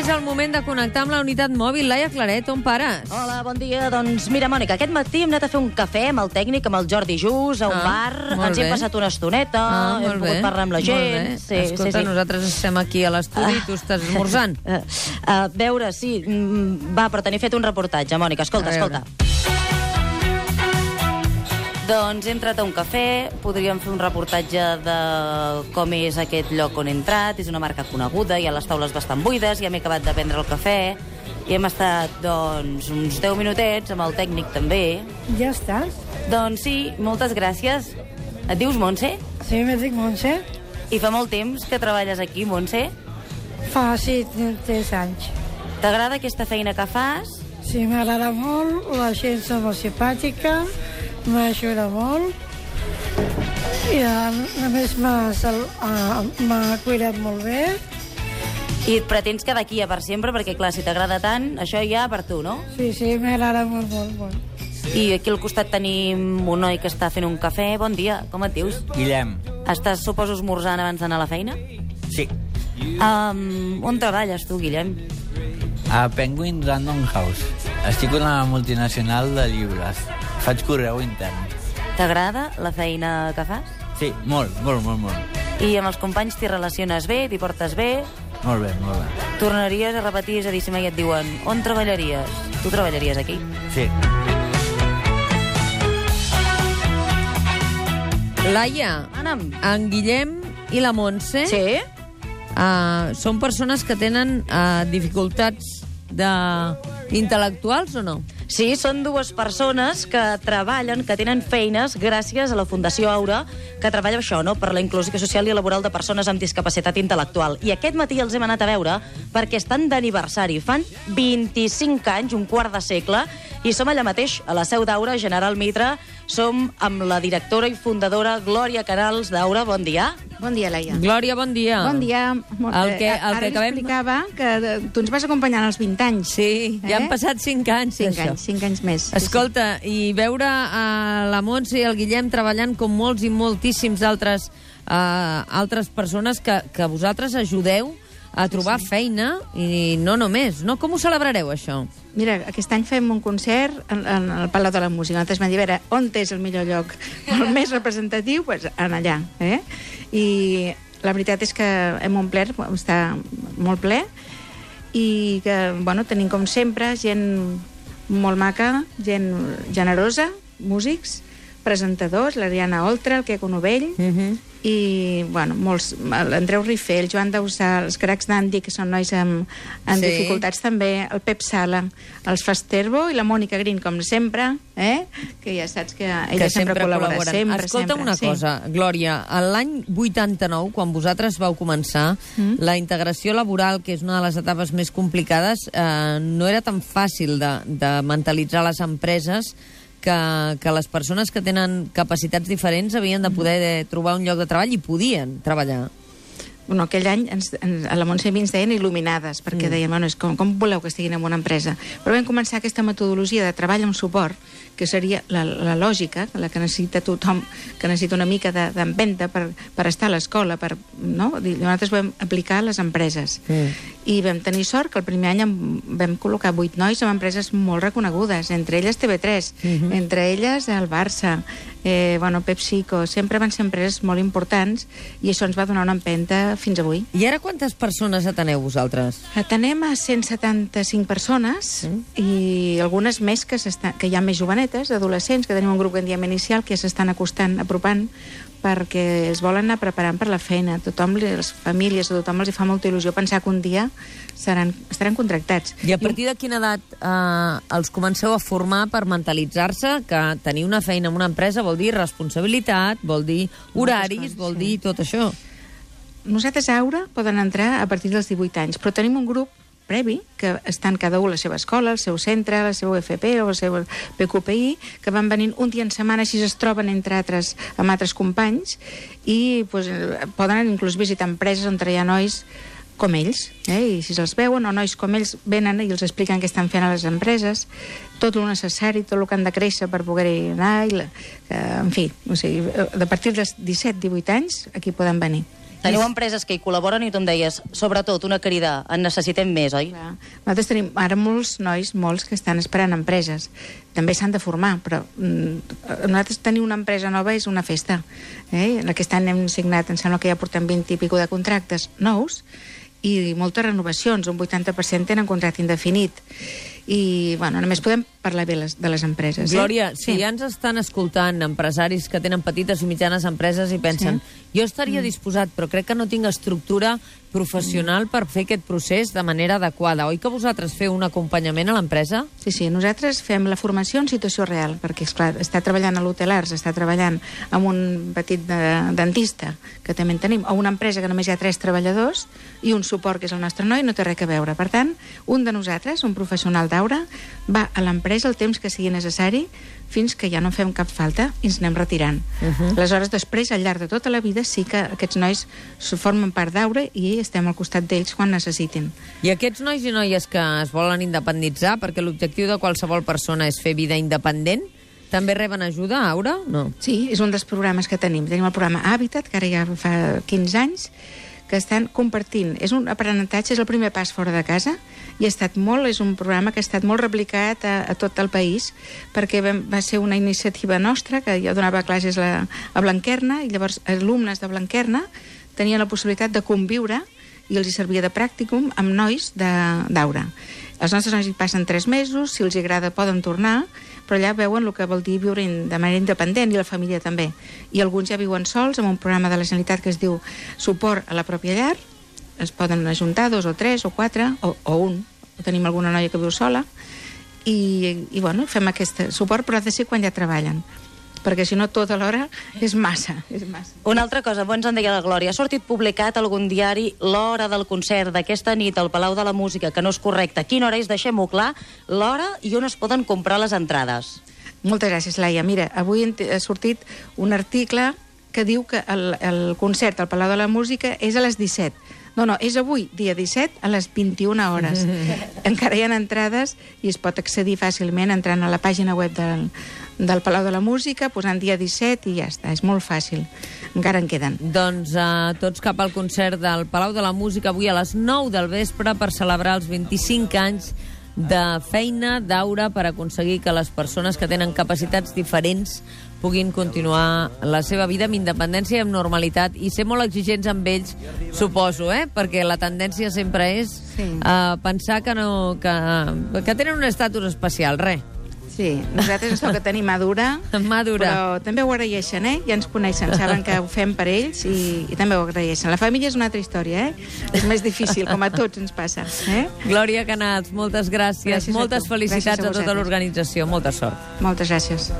És el moment de connectar amb la unitat mòbil. Laia Claret, on pares? Hola, bon dia. Doncs mira, Mònica, aquest matí hem anat a fer un cafè amb el tècnic, amb el Jordi Jus, a un Ah, bar. Ens bé. hem passat una estoneta, Ah, hem molt bé. pogut parlar amb la gent. Sí, Escolta, sí, sí. nosaltres estem aquí a l'estudi i tu estàs esmorzant. Uh, a veure, sí, mm, va, però tenia fet un reportatge, Mònica. Escolta, escolta. Doncs he entrat a un cafè, podríem fer un reportatge de com és aquest lloc on he entrat, és una marca coneguda, hi ha les taules bastant buides, ja m'he acabat de prendre el cafè, i hem estat, doncs, uns 10 minutets amb el tècnic també. Ja estàs? Doncs sí, moltes gràcies. Et dius Montse? Sí, me dic Montse. I fa molt temps que treballes aquí, Montse. Fa, sí, tres anys. T'agrada aquesta feina que fas? Sí, m'agrada molt, la gent és molt simpàtica, m'ajuda molt, i a, a més m'ha cuidat molt bé. I et pretens quedar aquí ja per sempre, perquè clar, si t'agrada tant, això ja per tu, no? Sí, sí, m'agrada molt, molt, molt. I aquí al costat tenim un noi que està fent un cafè. Bon dia, com et dius? Guillem. Estàs, suposo, esmorzant abans d'anar a la feina? Sí. Um, on treballes tu, Guillem? A Penguin Random House. Estic una multinacional de llibres. Faig correu intern. T'agrada la feina que fas? Sí, molt, molt, molt, molt. I amb els companys t'hi relaciones bé, t'hi portes bé? Molt bé, molt bé. Tornaries a repetir, és a dir, si mai et diuen on treballaries? Tu treballaries aquí? Sí. Laia, Ana'm. en Guillem i la Montse Sí? uh, són persones que tenen uh, dificultats de... intel·lectuals o no? Sí, són dues persones que treballen, que tenen feines gràcies a la Fundació Aura, que treballa això, no?, per la inclusió social i laboral de persones amb discapacitat intel·lectual. I aquest matí els hem anat a veure perquè estan d'aniversari. Fan 25 anys, un quart de segle, i som allà mateix, a la seu d'Aura, General Mitre. Som amb la directora i fundadora Glòria Canals d'Aura. Bon dia. Bon dia, Laia. Glòria, bon dia. Bon dia. Molt El que- el Ara que acabem- explicava que eh, tu ens vas acompanyant als 20 anys. Sí, ja han passat 5 anys 5 d'això. anys, 5 anys més. Sí, Escolta, i veure a la Montse i el Guillem treballant com molts i moltíssims altres, uh, altres persones que, que vosaltres ajudeu a trobar sí. feina i no només. No? Com ho celebrareu, això? Mira, aquest any fem un concert en, en el Palau de la Música. Nosaltres vam dir, a veure, on és el millor lloc? El més representatiu? Doncs pues, en allà. Eh? I la veritat és que hem omplert, està molt ple, i que, bueno, tenim com sempre gent molt maca, gent generosa, músics, presentadors, l'Ariana Oltra, el Queco Novell, Uh -huh. I, bueno, molts, l'Andreu Rifé, el Joan Dausà, els cracs d'Andy, que són nois amb, amb Sí. dificultats també, el Pep Sala, els Fasterbo i la Mònica Green, com sempre, eh? que ja saps que ella que sempre, col·labora, col·laboren. sempre, Escolta'm sempre. una sí. cosa, Glòria, l'any 89, quan vosaltres vau començar, mm. la integració laboral, que és una de les etapes més complicades, eh, no era tan fàcil de, de mentalitzar les empreses que, que les persones que tenen capacitats diferents havien de poder de trobar un lloc de treball i podien treballar. Bueno, aquell any ens, ens, a la Montse ens deien il·luminades, perquè mm. deien, bueno, és com, com voleu que estiguin en una empresa? Però vam començar aquesta metodologia de treball amb suport, que seria la, la lògica, la que necessita tothom, que necessita una mica de- d'empenta de, per, per estar a l'escola, per, no? I nosaltres vam aplicar a les empreses. Mm. I vam tenir sort que el primer any vam col·locar vuit nois en empreses molt reconegudes, entre elles TV3, Mhm. entre elles el Barça, eh, bueno, PepsiCo, sempre van ser empreses molt importants i això ens va donar una empenta fins avui. I ara quantes persones ateneu vosaltres? Atenem a 175 persones Mm. i algunes més que, que hi ha més jovenetes, adolescents, que tenim un grup que en diem inicial que s'estan acostant, apropant, perquè es volen anar preparant per la feina. Tothom, les famílies, a tothom els hi fa molta il·lusió pensar que un dia seran, estaran contractats. I a partir de quina edat eh, els comenceu a formar per mentalitzar-se que tenir una feina en una empresa vol dir responsabilitat, vol dir horaris, vol dir tot això? Nosaltres a Aura poden entrar a partir dels 18 anys, però tenim un grup previ, que estan cada un a la seva escola, al seu centre, la seva UFP o el seu PQPI, que van venint un dia en setmana, així es troben entre altres, amb altres companys, i pues, poden inclús visitar empreses on hi ha nois com ells, eh? i si se'ls veuen, o nois com ells venen i els expliquen què estan fent a les empreses, tot el necessari, tot el que han de créixer per poder-hi anar, i la, que, en fi, o sigui, de partir dels 17-18 anys aquí poden venir. Teniu empreses que hi col·laboren i tu em deies, sobretot, una crida, en necessitem més, oi? Clar. Nosaltres tenim ara molts nois, molts, que estan esperant empreses. També s'han de formar, però mm, nosaltres tenir una empresa nova és una festa. Eh? Aquest any hem signat, em sembla que ja portem 20 i pico de contractes nous, i moltes renovacions, un 80% tenen contracte indefinit. I, bueno, només podem parlar bé les, de les empreses. Glòria, eh? si ja ens estan escoltant empresaris que tenen petites i mitjanes empreses i pensen jo estaria disposat, però crec que no tinc estructura professional per fer aquest procés de manera adequada. Oi que vosaltres feu un acompanyament a l'empresa? Sí, sí, nosaltres fem la formació en situació real, perquè, és clar està treballant a l'Hotel Arts, està treballant amb un petit de, dentista, que també en tenim, o una empresa que només hi ha tres treballadors, i un suport, que és el nostre noi, no té res a veure. Per tant, un de nosaltres, un professional d'aura, va a l'empresa el temps que sigui necessari fins que ja no fem cap falta i ens anem retirant. Uh -huh. Aleshores, després, al llarg de tota la vida, sí que aquests nois se formen part d'aura i estem al costat d'ells quan necessitin. I aquests nois i noies que es volen independitzar, perquè l'objectiu de qualsevol persona és fer vida independent, també reben ajuda, Aura? No. Sí, és un dels programes que tenim. Tenim el programa Habitat, que ara ja fa 15 anys, que estan compartint. És un aprenentatge, és el primer pas fora de casa, i ha estat molt, és un programa que ha estat molt replicat a, a tot el país, perquè vam, va ser una iniciativa nostra, que jo donava classes a, a Blanquerna, i llavors alumnes de Blanquerna tenien la possibilitat de conviure i els hi servia de pràcticum amb nois d'aura. Els nostres nois hi passen tres mesos, si els agrada poden tornar, però allà veuen el que vol dir viure de manera independent i la família també. I alguns ja viuen sols amb un programa de la Generalitat que es diu Suport a la pròpia llar, es poden ajuntar dos o tres o quatre, o, o un, o tenim alguna noia que viu sola, i, i bueno, fem aquest suport, però ha de ser quan ja treballen perquè si no tota l'hora és massa, és massa. Una altra cosa, abans en deia la Glòria, ha sortit publicat algun diari l'hora del concert d'aquesta nit al Palau de la Música, que no és correcte. Quina hora és? Deixem-ho clar. L'hora i on es poden comprar les entrades. Moltes gràcies, Laia. Mira, avui ha sortit un article que diu que el, el concert al Palau de la Música és a les 17. No, no, és avui, dia 17, a les 21 hores. Encara hi ha entrades i es pot accedir fàcilment entrant a la pàgina web del, del Palau de la Música, posant dia 17 i ja està, és molt fàcil. Encara en queden. Doncs uh, tots cap al concert del Palau de la Música avui a les 9 del vespre per celebrar els 25 anys de feina d'aura per aconseguir que les persones que tenen capacitats diferents puguin continuar la seva vida amb independència i amb normalitat i ser molt exigents amb ells, suposo, eh? perquè la tendència sempre és Sí. uh, pensar que, no, que, que tenen un estatus especial, res. Sí, nosaltres ens toca tenir madura, Madura. però també ho agraeixen, eh? Ja ens coneixen, saben que ho fem per ells i, i també ho agraeixen. La família és una altra història, eh? És més difícil, com a tots ens passa, eh? Glòria Canals, moltes gràcies, Gràcies a moltes tu. felicitats Gràcies a a tota l'organització, molta sort. Moltes gràcies.